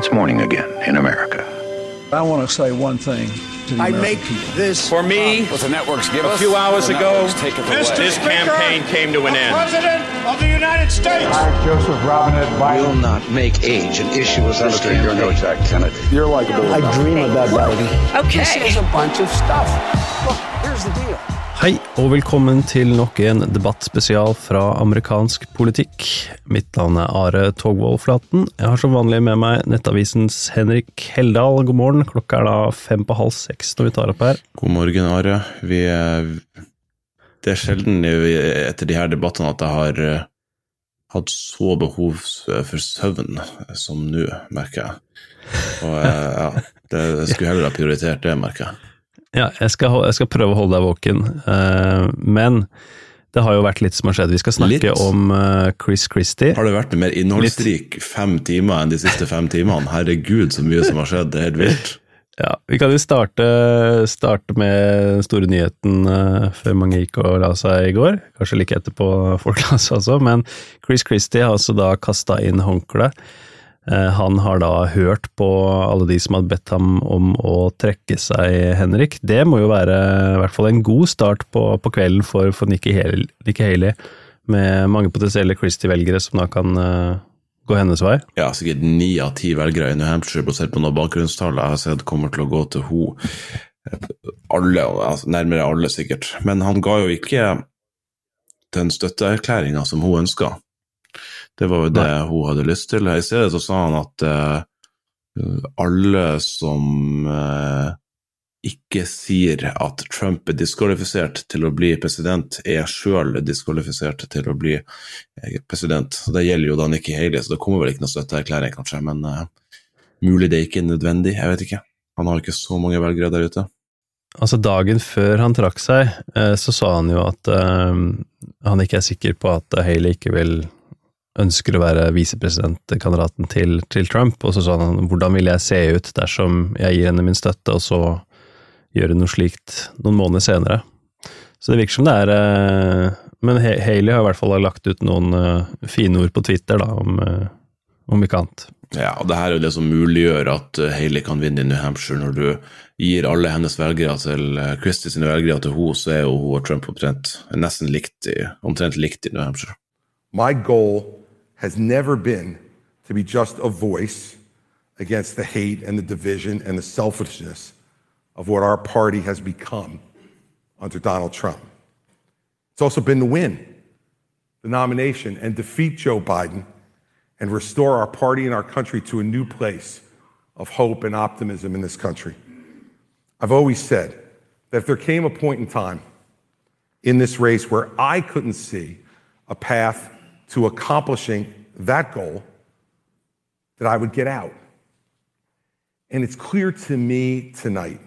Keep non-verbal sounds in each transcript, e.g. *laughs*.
it's morning again in America. I want to say one thing to the I American make people. this For me, What the networks give a us, few hours ago, networks take it this campaign came to an end. President of the United States. Joseph Robinette will not make age an issue with this Senator, you're no. Jack Kennedy. You're likable. I dream about Biden. This is a bunch of stuff. Look, here's the deal. Hei, og velkommen til nok en debattspesial fra amerikansk politikk. Mitt navn er Are Togvold Flaten. Jeg har som vanlig med meg Nettavisens Henrik Heldal. God morgen. Klokka er da fem på halv seks når vi tar opp her. God morgen, Are. Vi, det er sjelden etter de her debattene at jeg har eh, hatt så behov for søvn som nå, merker jeg. Og eh, ja, det, skulle heller ha prioritert det, merker jeg. Ja, jeg skal, jeg skal prøve å holde deg våken, uh, men det har jo vært litt som har skjedd. Vi skal snakke Litt? om uh, Chris Christie. Har det vært mer innholdsrik fem timer enn de siste fem timene? Herregud, så mye som har skjedd. Det er helt vilt. *laughs* Ja, Vi kan jo starte, starte med den store nyheten uh, før mange gikk og la seg i går. Kanskje like etterpå folk *laughs* la seg også, men Chris Christie har altså da kasta inn håndkleet. Eh, Han har da hørt på alle de som hadde bedt ham om å trekke seg, Henrik. Det må jo være i hvert fall en god start på, på kvelden for, for Nikki Haley, Nikki Haley, med mange potensielle Christie-velgere som da kan uh, gå hennes vei. Ja, sikkert ni av ti velgere i New Hampshire, basert på noen bakgrunnstall jeg har sett, kommer til å gå til ho. Alle, altså nærmere alle sikkert. Men han ga jo ikke den støtteerklæringa som hun ønska. Det var jo det hun hadde lyst til. I stedet så sa han at uh, alle som uh, ikke sier at Trump er diskvalifisert til å bli president, er sjøl diskvalifisert til å bli eh, president. Så Det gjelder jo da Nikki Haley, så det kommer vel ikke noe støtteerklæring, kanskje. Men uh, mulig det ikke er nødvendig, jeg vet ikke. Han har ikke så mange velgere der ute. Altså Dagen før han trakk seg, så sa han jo at han ikke er sikker på at Haley ikke vil ønsker å være visepresidentkandidaten til, til Trump, og så sa han hvordan vil jeg se ut dersom jeg gir henne min støtte, og så gjøre noe slikt noen måneder senere. Så det virker som det er eh, Men Ha- Haley har i hvert fall lagt ut noen eh, fine ord på Twitter da, om, eh, om ikke annet. Ja, og det her er jo det som muliggjør at Haley kan vinne i New Hampshire. Når du gir alle hennes velgere til Christie sine velgere til henne, så er jo hun og Trump omtrent nesten likt i, omtrent likt i New Hampshire. My goal has never been to be just a voice against the hate and the division and the selfishness of what our party has become under Donald Trump. It's also been to win the nomination and defeat Joe Biden and restore our party and our country to a new place of hope and optimism in this country. I've always said that if there came a point in time in this race where I couldn't see a path to accomplishing that goal, that I would get out. And it's clear to me tonight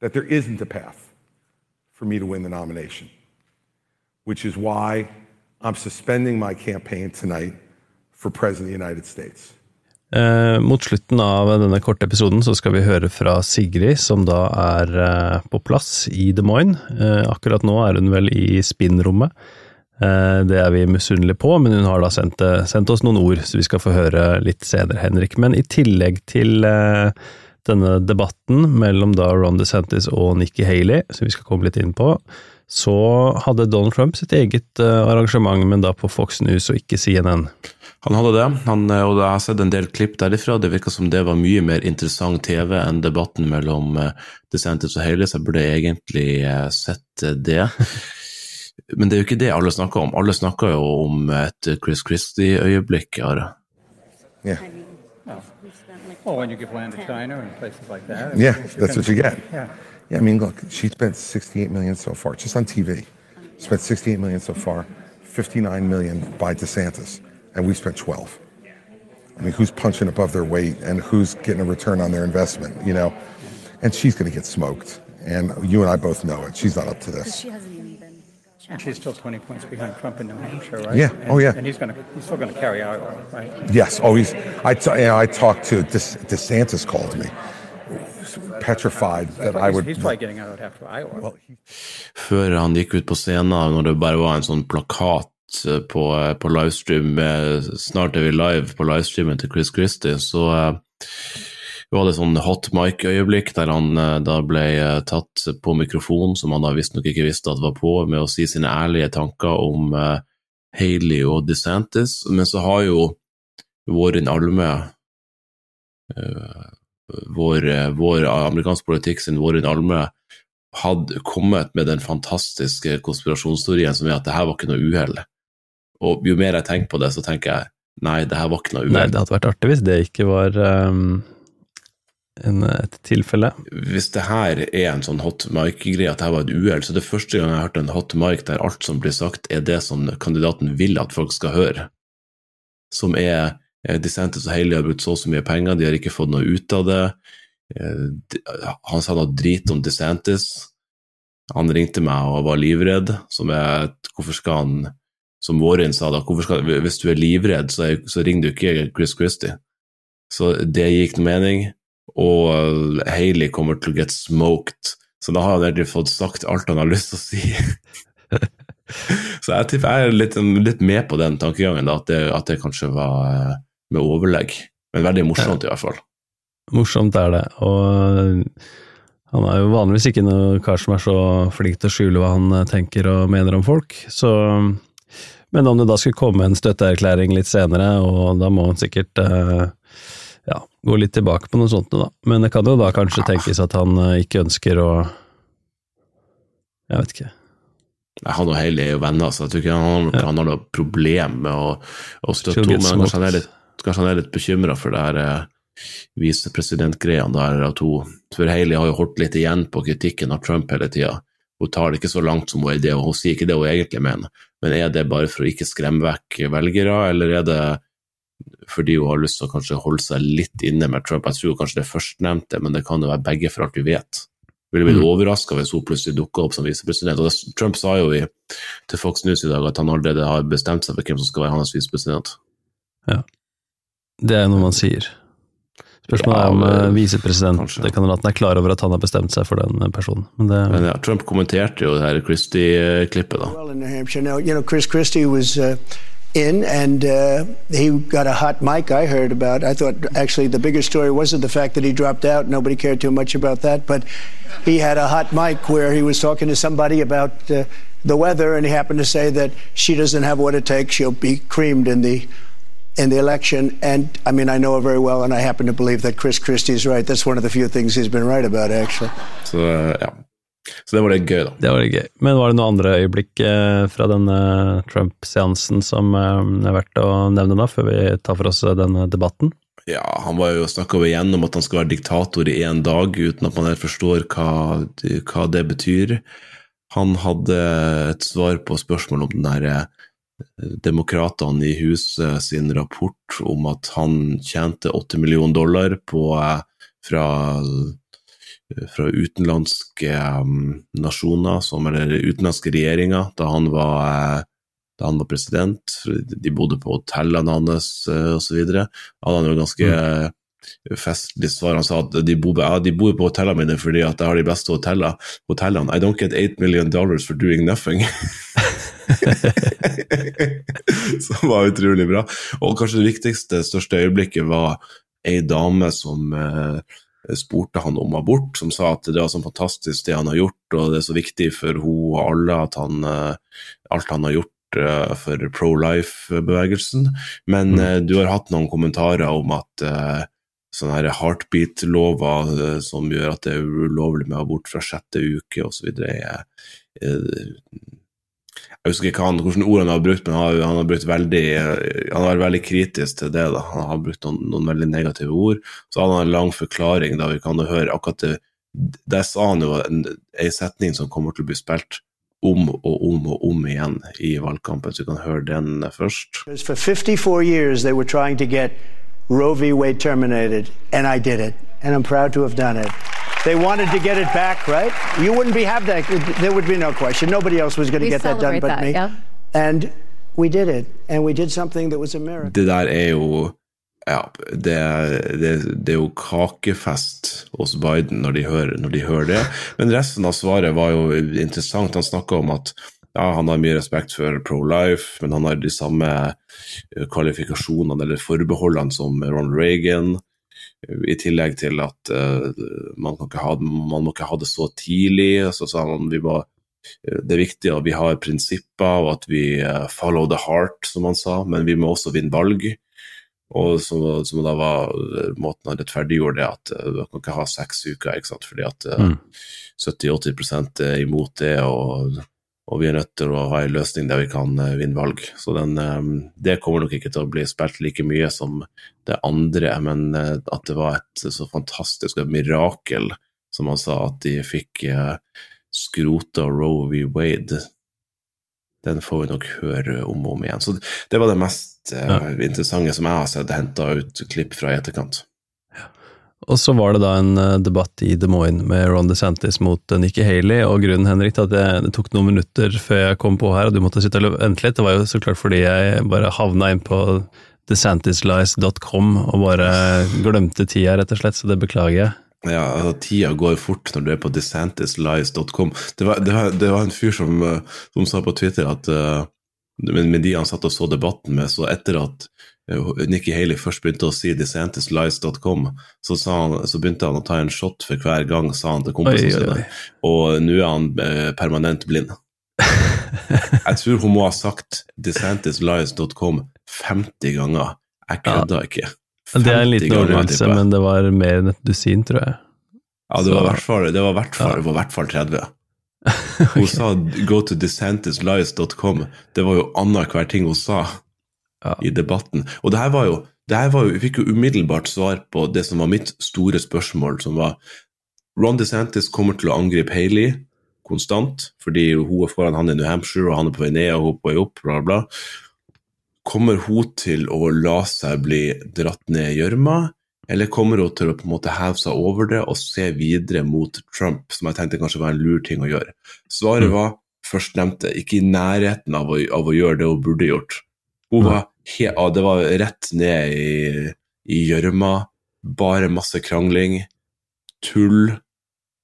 that there isn't a path for me to win the nomination, which is why I'm suspending my campaign tonight for President of the United States. Eh, mot slutten av denne korte episoden så skal vi høre fra Sigrid, som da er eh, på plass i Des Moines. Eh, akkurat nå er hun vel i spinnrommet. Eh, det er vi misunnelige på, men hun har da sendt, eh, sendt oss noen ord, så vi skal få høre litt senere, Henrik. Men i tillegg til eh, denne debatten mellom da Ron DeSantis og Nikki Haley, som vi skal komme litt inn på, så hadde Donald Trump sitt eget arrangement, men da på Fox News og ikke CNN. Han hadde det, han, og jeg har sett en del klipp derifra. Det virka som det var mye mer interessant TV enn debatten mellom DeSantis og Haley, så jeg burde egentlig sett det. Men det er jo ikke det alle snakker om. Alle snakker jo om et Chris Christie-øyeblikk. Are. Yeah. Well, when you give land to China and places like that. Yeah, you're that's what you get. Yeah. Yeah, I mean, look, she spent 68 million so far, just on TV. Spent 68 million so far, 59 million by DeSantis, and we spent 12. I mean, who's punching above their weight and who's getting a return on their investment, you know? And she's going to get smoked. And you and I both know it. She's not up to this. She hasn't even been. And she's still 20 points behind Trump in New Hampshire, right? Yeah. And, Oh, yeah. And he's going to he's still going to carry Iowa, right? Yes, always. I, t- you know, I talked to De- DeSantis called me, petrified that I he's, would. he's probably getting out after Iowa. Well, he- Før han gikk ut på scenen, når det bare var en sånn plakat eh, på, eh, på livestream med Snart er vi live på livestreamen til Chris Christie, så uh, var det sånn hot mic-øyeblikk der han uh, da ble uh, tatt på mikrofon, som han da visstnok ikke visste at var på, med å si sine ærlige tanker om uh, Haley og DeSantis. Men så har jo Vårin Alme vår, vår amerikansk politikk sin Vårin Alme hadde kommet med den fantastiske konspirasjonsteorien som er at det her var ikke noe uhell. Og jo mer jeg tenker på det, så tenker jeg nei, det her var ikke noe uhell. Nei, det hadde vært artig hvis det ikke var um, en, et tilfelle. Hvis det her er en sånn hot mic-greie, at det her var et uhell, så det er første gang jeg har hørt en hot mic der alt som blir sagt, er det som kandidaten vil at folk skal høre. Som er eh, DeSantis og Haley har brukt så og så mye penger, de har ikke fått noe ut av det. Han sa noe drit om DeSantis. Han ringte meg og var livredd. Som jeg, hvorfor skal han Som Warren sa, da, skal, hvis du er livredd, så, er, så ringer du ikke Chris Christie. Så det gikk noe mening. Og Haley kommer til å get smoked. Så da har han egentlig fått sagt alt han har lyst til å si. *laughs* så jeg tipper jeg er litt, litt, med på den tankegangen, da, at, det, at det kanskje var med overlegg. Men veldig morsomt, i hvert fall. Morsomt er det, og han er jo vanligvis ikke noe kar som er så flink til å skjule hva han eh, tenker og mener om folk, så Men om det da skulle komme en støtteerklæring litt senere, og da må han sikkert eh, ja, gå litt tilbake på noe sånt, da. Men det kan jo da kanskje tenkes at han eh, ikke ønsker å Jeg vet ikke. Nei, Han og Hailey er jo venner, så jeg tror ikke han, ja. han har noe problem med å, å støtte henne. Men kanskje han er litt, kanskje litt bekymra for det her visepresidentgreiene der at hun For Hailey har jo holdt litt igjen på kritikken av Trump hele tida. Hun tar det ikke så langt som hun er det, og hun sier ikke det hun egentlig mener. Men er det bare for å ikke skremme vekk velgere, eller er det fordi hun har lyst til å kanskje holde seg litt inne med Trump? Jeg tror kanskje det førstnevnte, men det kan jo være begge for alt vi vet. Ville blitt mm. overraska hvis hun plutselig dukka opp som visepresident. Og det, Trump sa jo i, til Fox News i dag at han allerede har bestemt seg for hvem som skal være hans visepresident. Ja. Det er noe man sier. Spørsmålet er om visepresident Det kan hende at han er klar over at han har bestemt seg for den eh, personen. Men, det, men ja, Trump kommenterte jo det her Christie-klippet, da. Well, in uh, and uh, he got a hot mic I heard about. I thought actually the bigger story wasn't the fact that he dropped out. Nobody cared too much about that, but he had a hot mic where he was talking to somebody about uh, the weather, and he happened to say that she doesn't have what it takes. She'll be creamed in the in the election. And I mean, I know her very well, and I happen to believe that Chris Christie is right. That's one of the few things he's been right about, actually. Så, ja. Så det var litt gøy, da. Det var litt gøy. Men var det noen andre øyeblikk eh, fra denne Trump-seansen som eh, er verdt å nevne, da, før vi tar for oss denne debatten? Ja, han var jo snakka igjen om at han skal være diktator i én dag, uten at man helt forstår hva, hva det betyr. Han hadde et svar på spørsmål om den derre demokratene i huset sin rapport om at han tjente 80 millioner dollar på, eh, fra, fra utenlandske um, nasjoner, som, eller utenlandske regjeringer, da han var eh, da han var president. De bodde på hotellene hans osv. Han hadde jo ganske mm. festlig svar. Han sa at de bor, ja, de bor på hotellene mine fordi at jeg har de beste hotellene. hotellene. I don't get 8 million dollars for doing nothing. *laughs* som var utrolig bra. Og kanskje det viktigste, største øyeblikket var ei dame som eh, spurte han om abort, som sa at det var så fantastisk det han har gjort, og det er så viktig for hun og alle at han, eh, alt han har gjort eh, for pro-life-bevegelsen. Men mm. eh, du har hatt noen kommentarer om at eh, sånne heartbeat-lover eh, som gjør at det er ulovlig med abort fra sjette uke osv., er jeg husker ikke han, hvilke ord han har brukt, men han har, brukt veldig, han har vært veldig kritisk til det. da. Han har brukt noen, noen veldig negative ord. Så hadde han en lang forklaring da vi kan høre akkurat det. Der sa han jo en, en setning som kommer til å bli spilt om og om og om igjen i valgkampen, så vi kan høre den først. For 54 years they were trying to get Roe v. Wade terminated, and I did it, and I'm proud to have done it. They wanted to get it back, right? You wouldn't be have that. There would be no question. Nobody else was going to get that done but that, me. Yeah. And we did it, and we did something that was a miracle. Det der er jo ja, det, det, det, er jo kakefest hos Biden når de, hører, når de, hører, det. Men resten av svaret var jo interessant. Han snakka om at ja, han har mye respekt for pro-life, men han har de samme eh, kvalifikasjonene eller forbeholdene som Ronald Reagan. I tillegg til at uh, man, ha, man, må ikke ha det så tidlig. Så sa han vi må, det er viktig at vi har prinsipper og at vi uh, follow the heart, som han sa, men vi må også vinne valg. Og som, som da var måten han rettferdiggjorde det, at uh, man kan ikke ha seks uker, ikke sant? fordi at mm. 70-80 er imot det. og og vi er nødt til å ha en løsning der vi kan uh, vinne valg. Så den, um, det kommer nok ikke til å bli spilt like mye som det andre, men uh, at det var et så fantastisk mirakel, som han sa, at de fikk skrota Roe v. Wade. Den får vi nok høre om og om igjen. Så det var det mest ja. interessante som jeg har sett henta ut klipp fra i etterkant. Og så var det da en eh, debatt i Des Moines med Ron DeSantis mot eh, Nikki Haley, og grunnen Henrik, til at det, det, tok noen minutter før jeg kom på her, og du måtte sitte og vente litt, det var jo så klart fordi jeg bare havna inn på desantislies.com og bare glemte tida, rett og slett, så det beklager jeg. Ja, altså, tida går fort når du er på desantislies.com. Det, det, det, var en fyr som, eh, som sa på Twitter at uh, med, de han satt og så debatten med, så etter at Nikki Haley først begynte å si DeSantisLies.com, så, så begynte han å ta en shot for hver gang, sa han til kompisene sine. Og nå er han eh, permanent blind. *laughs* Jeg tror hun må ha sagt DeSantisLies.com 50 ganger. Jeg kødda ja. ikke. Det er en liten overdrivelse, men det var mer enn et dusin, tror jeg. Ja, det var i hvert fall, det var hvert fall, ja. hvert fall 30. Hun sa 'go to desantislies.com'. Det var jo annenhver ting hun sa ja. i debatten. Og det her var jo, det her var jo, Vi fikk jo umiddelbart svar på det som var mitt store spørsmål, som var Ron DeSantis kommer til å angripe Haley konstant, fordi hun er foran han i New Hampshire, og han er på vei ned og hun er på vei opp, bla, bla. Kommer hun til å la seg bli dratt ned i gjørma, eller kommer hun til å på en måte heve seg over det og se videre mot Trump, som jeg tenkte kanskje var en lur ting å gjøre? Svaret mm. var førstnevnte, ikke i nærheten av å, av å gjøre det hun burde gjort. Hun var det var rett ned i gjørma. Bare masse krangling. Tull.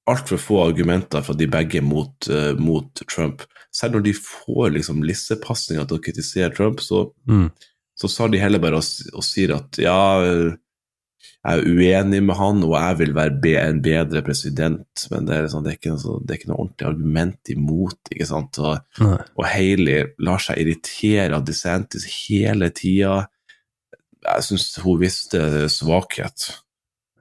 Altfor få argumenter fra de begge mot, uh, mot, Trump. Selv når de får liksom lissepasninger til å kritisere Trump, så, mm. så sa de heller bare og, og sier at ja, jeg er uenig med han, og jeg vil være en bedre president, men det er, liksom, det, er ikke, noe, det er, ikke noe, ordentlig argument imot. ikke sant? Og, og Hailey lar seg irritere av DeSantis hele tida. Jeg syns hun viste svakhet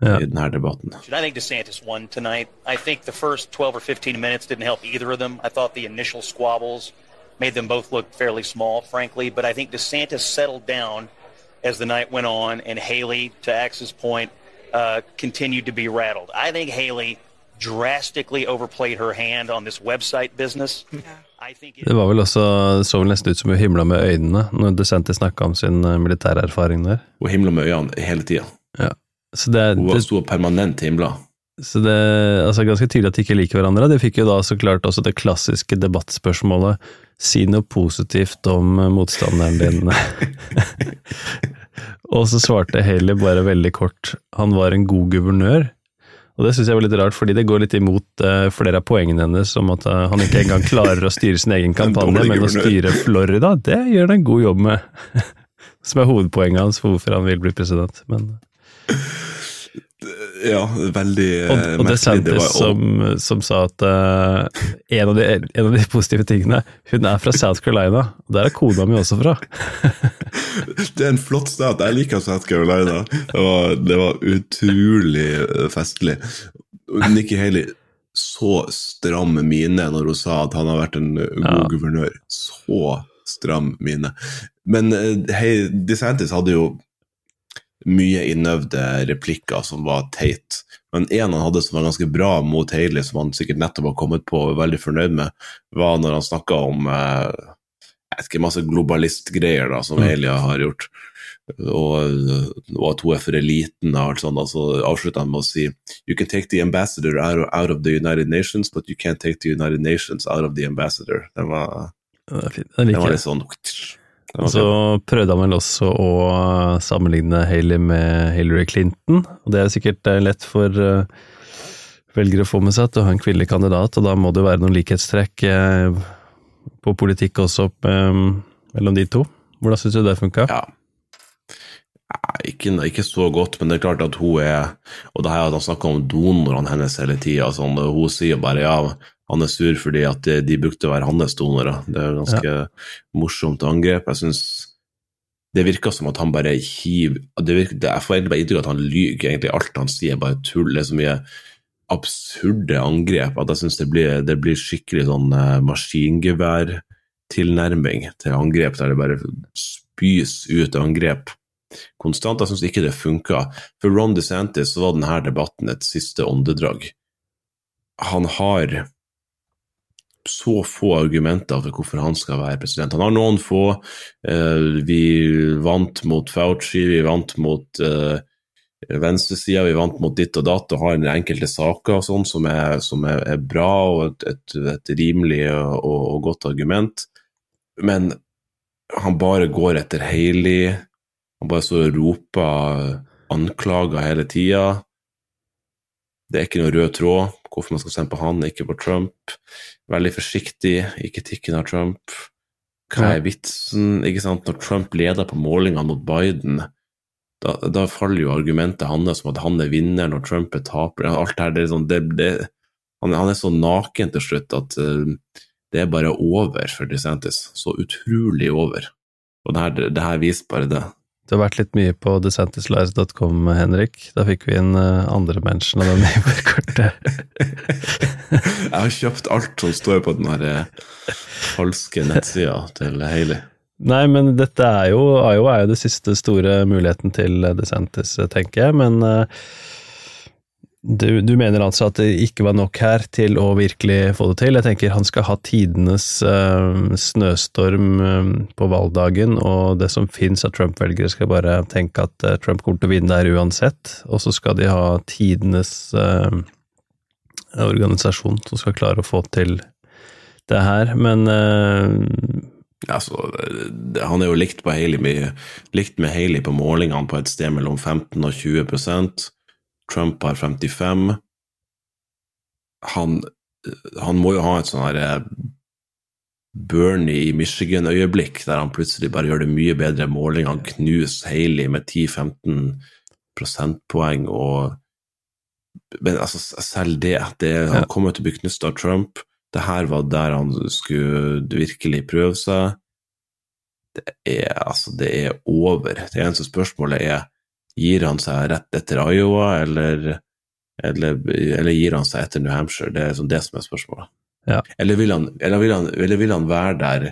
yeah. i denne debatten. I think DeSantis won tonight. I think the first 12 or 15 minutes didn't help either of them. I thought the initial squabbles made them both look fairly small, frankly, but I think DeSantis settled down as the night went on, and Haley, to Axe's point, uh, continued to be rattled. I think Haley drastically overplayed her hand on this website business. Det var vel også, så vel nesten ut som hun himla med øynene når DeSantis snakka om sin uh, militærerfaring der. Hun himla med øynene hele tida. Ja. hun sto permanent himla. Så det er altså ganske tydelig at de ikke liker hverandre. De fikk jo da så klart også det klassiske debattspørsmålet si noe positivt om motstanderen din. *laughs* Og så svarte Haley bare veldig kort han var en god guvernør. Og det syns jeg var litt rart, fordi det går litt imot uh, flere av poengene hennes om at uh, han ikke engang klarer å styre sin egen *laughs* kampanje, men å styre Florida, det gjør han en god jobb med. *laughs* Som er hovedpoenget hans for hvorfor han vil bli president. Men ja, veldig og, og merkelig. DeSantis og... som, som, sa at uh, en, av de, en, av de, positive tingene Hun er fra South Carolina, og der er kona mi også fra. *laughs* det er en flott stat. Jeg liker South Carolina. Det var, det var utrolig eh, festlig. Nikki Haley så stram mine når hun sa at han har vært en god ja. guvernør. Så stram mine. Men eh, hey, DeSantis hadde jo mye innøvde replikker som var teit. Men en han hadde som var ganske bra mot Haley, som han sikkert nettopp har kommet på og var veldig fornøyd med, var når han snakka om eh, jeg vet ikke, masse globalistgreier som mm. Hailey har gjort. Og, og, at hun er for eliten og alt sånt. Så avslutta han med å si You can take the ambassador out of, the United Nations, but you can't take the United Nations out of the ambassador. Den var, den var litt sånn og så prøvde han vel også å sammenligne Haley med Hillary Clinton. og Det er sikkert eh, lett for eh, velgere å få med seg at du har en kvinnelig kandidat, og da må det være noen likhetstrekk. Eh, på politikk også mellom de to. Hvordan syns du det funka? Ja. Ikke, ikke, så godt, men det er klart at hun er Og det her at han snakker om donorene hennes hele tida. Sånn, hun sier bare ja, han er sur fordi at de, de brukte å være hans donorer. Det er ganske ja. morsomt angrep. Jeg synes det virker som at han bare hiver Jeg får egentlig bare inntrykk av at han lyver. Egentlig alt han sier, bare tull. Det er så mye absurde angrep at jeg syns det, det, blir skikkelig sånn eh, maskingeværtilnærming til angrep, der det bare spys ut angrep konstant. Jeg syns ikke det funka. For Ron DeSantis så var denne debatten et siste åndedrag. Han har så få argumenter for hvorfor han skal være president. Han har noen få. Uh, vi vant mot Fauci, vi vant mot uh, venstresida, vi vant mot ditt og datt og har enkelte saker og sånn som, er, som er, bra og et, et, et rimelig og, og, godt argument. Men han bare går etter Hailey. Han bare og roper anklager hele tida. Det er ikke noen rød tråd hvorfor man skal stemme på han, ikke på Trump. Veldig forsiktig, ikke tikken av Trump. Hva er vitsen? ikke sant? Når Trump leder på målingene mot Biden, da, da, faller jo argumentet hans om at han er vinneren og Trump er taperen. Alt her, det er sånn, det, det, han, han, er så naken til slutt at uh, det er bare over for DeSantis. Så utrolig over. Og det her, det her viser bare det. Du har vært litt mye på desantislives.com, Henrik. Da fikk vi inn uh, andre mennesker av den neighbor-kortet. *laughs* Jeg har kjøpt alt som står på den her uh, falske nettsida til Hailey. Nei, men dette er jo, Iowa er jo det siste store muligheten til DeSantis, tenker jeg. Men du, du, mener altså at det ikke var nok her til å virkelig få det til? Jeg tenker han skal ha tidenes uh, snøstorm uh, på valgdagen, og det som fins av Trump-velgere skal bare tenke at Trump kommer til å vinne der uansett. Og så skal de ha tidenes organisasjon som skal klare å få til det her. Men Altså, han er jo likt, Haley, likt med Haley på målingene på et sted mellom 15 og 20 Trump har 55 Han, han må jo ha et sånn herre eh, Bernie i Michigan-øyeblikk, der han plutselig bare gjør det mye bedre måling. Han knuser Haley med 10-15 prosentpoeng og Men altså, selv det, det Han kommer til å bli knust av Trump. Det her var der han skulle virkelig prøve seg. Det er, altså, det er over. Det eneste spørsmålet er gir han seg rett etter Iowa, eller, eller, eller gir han seg etter New Hampshire? Det er liksom det som er spørsmålet. Ja. Eller, vil han, eller, vil han, eller, vil han, være der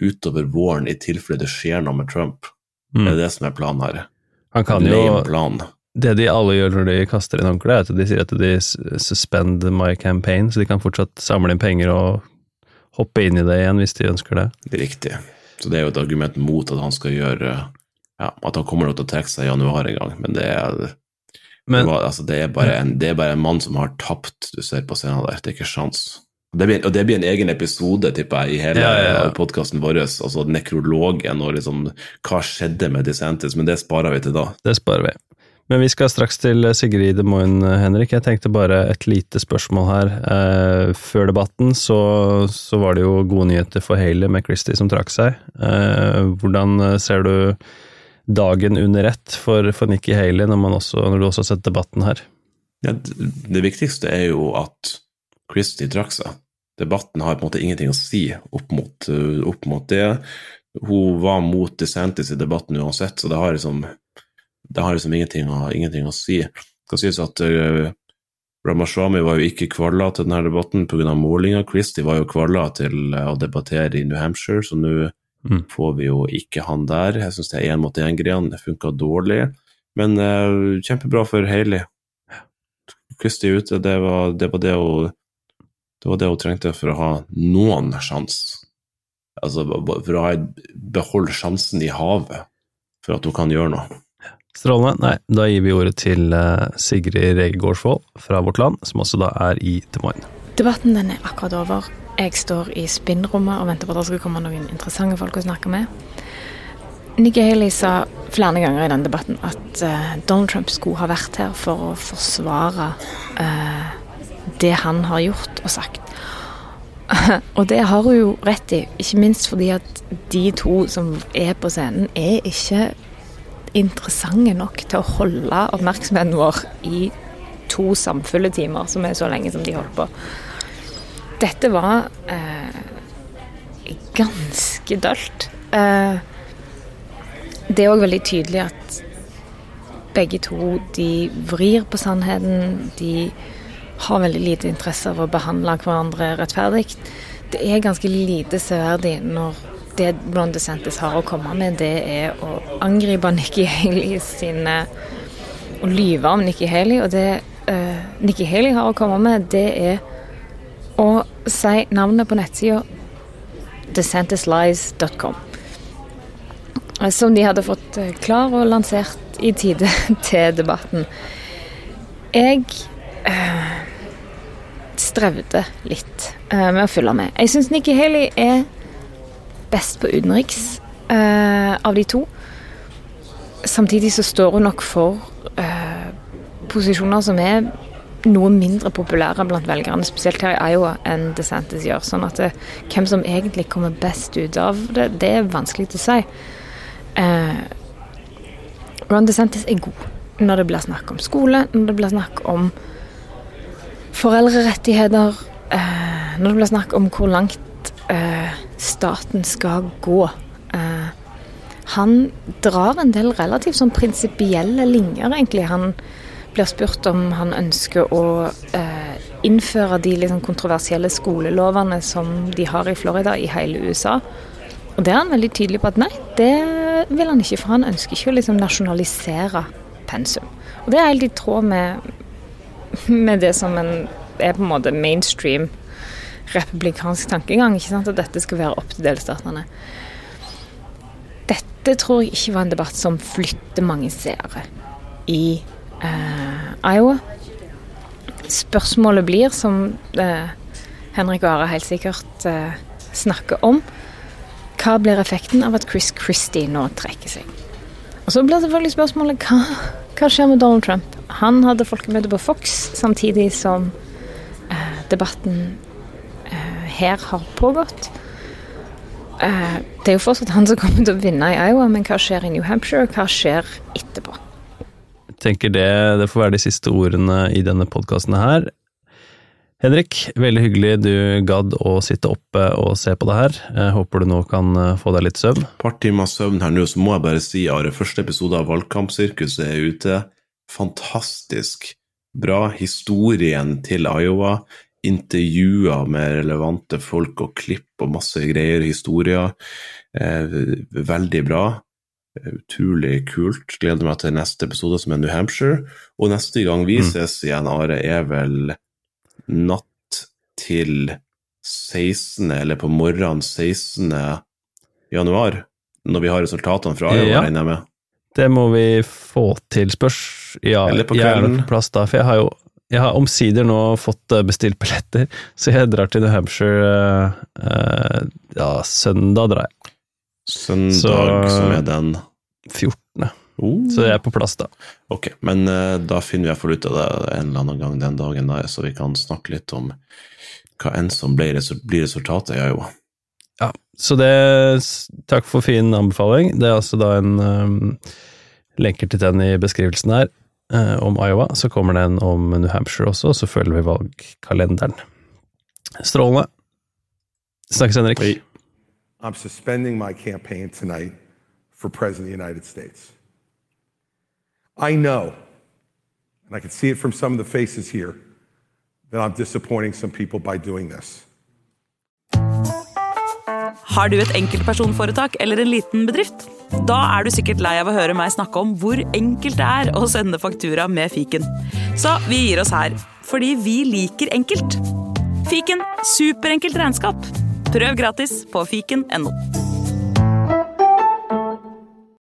utover våren i tilfelle det skjer noe med Trump? Mm. Det er det som er planen her. Han kan jo plan. Det de alle gjør når de kaster inn håndkleet, er at de sier at de suspend my campaign, så de kan fortsatt samle inn penger og hoppe inn i det igjen hvis de ønsker det. Riktig. Så det er jo et argument mot at han skal gjøre ja, At han kommer til å trekke seg i januar en gang, men det er men, det, var, altså, det, er en, det er bare en mann som har tapt, du ser på scenen der. Det er ikke sjans. Det blir, og det blir en egen episode, tipper jeg, i hele ja, ja, ja. podkasten vår. Altså nekrologen og liksom hva skjedde med DeSantis, men det sparer vi til da. Det sparer vi. Men vi skal straks til Sigrid Moen, Henrik. Jeg tenkte bare et lite spørsmål her. Eh, før debatten så, så, var det jo gode nyheter for Haley med Christie som trakk seg. Eh, hvordan ser du dagen under ett for, for Nikki Haley, når, også, når, du også har sett debatten her? Ja, det viktigste er jo at Christie trakk seg. Debatten har på en måte ingenting å si opp mot, opp mot det. Hun var mot DeSantis i debatten uansett, så det har liksom det har liksom ingenting å, ingenting å si. Det skal sies at uh, Ramashwamy var jo ikke kvala til denne debatten pga. målinga. Christie var jo kvala til uh, å debattere i New Hampshire, så nå mm. får vi jo ikke han der. Jeg syns det er én mot én-greiene. Det funka dårlig. Men uh, kjempebra for Hailey. Christie ute, det var det, var det, hun, det var det hun trengte for å ha noen sjanse. Altså for å beholde sjansen i havet for at hun kan gjøre noe. Strålende. Nei, da gir vi ordet til eh, Sigrid Rege Gårdsvold fra Vårt Land, som også da er i Des Moines. Debatten den er akkurat over. Jeg står i spinnrommet og venter på at det skal komme noen interessante folk å snakke med. Nikki Haley sa flere ganger i den debatten at uh, Donald Trump skulle ha vært her for å forsvare uh, det han har gjort og sagt. *laughs* Og det har hun jo rett i, ikke minst fordi at de to som er på scenen, er ikke interessante nok til å holde oppmerksomheten vår i to samfulle timer, som er så lenge som de holdt på. Dette var eh, ganske dølt. Eh, det er òg veldig tydelig at begge to de vrir på sannheten. De har veldig lite interesse av å behandle hverandre rettferdig. Det er ganske lite severdig når det Blonde DeSantis har å komme med, det er å angripe Nikki Haley sine Å lyve om Nikki Haley. Og det uh, Nikki Haley har å komme med, det er å si navnet på nettsida desantislies.com. Som de hadde fått eh, klar og lansert i tide *laughs* til debatten. Jeg øh, strevde litt øh, med å følge med. Jeg syns Nikki Haley er best på utenriks av de to. Samtidig så står hun nok for posisjoner som er noe mindre populære blant velgerne, spesielt her i Iowa, enn DeSantis gjør. Sånn at det, hvem som egentlig kommer best ut av det, det er vanskelig til å si. Eh, Ron DeSantis er god når det blir snakk om skole, når det blir snakk om foreldrerettigheter, eh, når det blir snakk om hvor langt eh, staten skal gå. Eh, han drar en del relativt sånn prinsipielle linjer, egentlig. Han blir spurt om han ønsker å eh, innføre de liksom, kontroversielle skolelovene som de har i Florida, i hele USA. Og det er han veldig tydelig på at nei, det vil han ikke, for han ønsker ikke å liksom, nasjonalisere pensum. Og det er helt i tråd med, med det som en, er på en måte mainstream republikansk tankegang. ikke sant, At dette skal være opp til delstatene. Dette tror jeg ikke var en debatt som flytter mange seere i Iowa. Spørsmålet blir, som eh, Henrik og Are helt sikkert eh, snakker om, hva blir effekten av at Chris Christie nå trekker seg? Og Så blir selvfølgelig spørsmålet hva, hva skjer med Donald Trump? Han hadde folkemøte på Fox samtidig som eh, debatten eh, her har pågått. Eh, det er jo fortsatt han som kommer til å vinne i Iowa, men hva skjer i New Hampshire? Hva skjer etterpå? Tenker det, det får være de siste ordene i denne podkasten her. Henrik, veldig hyggelig du gadd å sitte oppe og se på det her. Jeg håper du nå kan eh, få deg litt søvn. Et par timer søvn her nå, så må jeg bare si, Are, første episode av Valgkampsirkuset er ute. Fantastisk bra. Historien til Iowa. Intervjuer med relevante folk og klipp og masse greier, historier. Eh, veldig bra. Utrolig kult. Gleder meg til neste episode, som er New Hampshire. Og neste gang vi mm. ses igjen, Are, er vel natt til 16., eller på morgenen 16. januar, når vi har resultatene fra Iowa, ja. regner jeg med. Det må vi få til, spørs. Ja, eller på kvelden. Jeg er på plass da, for jeg har jo jeg har omsider nå fått eh, bestilt billetter, *laughs* så jeg drar til New Hampshire uh, Ja, søndag drar jeg. Søndag, så, som er den 14. Oh. Så jeg er på plass, da. Ok, men uh, da finner vi iallfall ut av det en eller annen gang den dagen, da, så vi kan snakke litt om hva enn som blir, blir resultatet i Iowa. Ja, så det Takk for fin anbefaling. Det er altså da en um, lenker til den i beskrivelsen her uh, om Iowa. Så kommer det en om New Hampshire også, og så følger vi valgkalenderen. Strålende. Snakkes, Henrik. Hei. I'm suspending my campaign tonight for President of the United States. I know, and I can see it from some of the faces here, that I'm disappointing some people by doing this. Har du et enkeltpersonforetak eller en liten bedrift? Da er du sikkert lei av å høre meg snakke om hvor enkelt det er å sende faktura med fiken. Så vi gir oss her, fordi vi liker enkelt. Fiken superenkelt regnskap. Prøv gratis på fiken.no.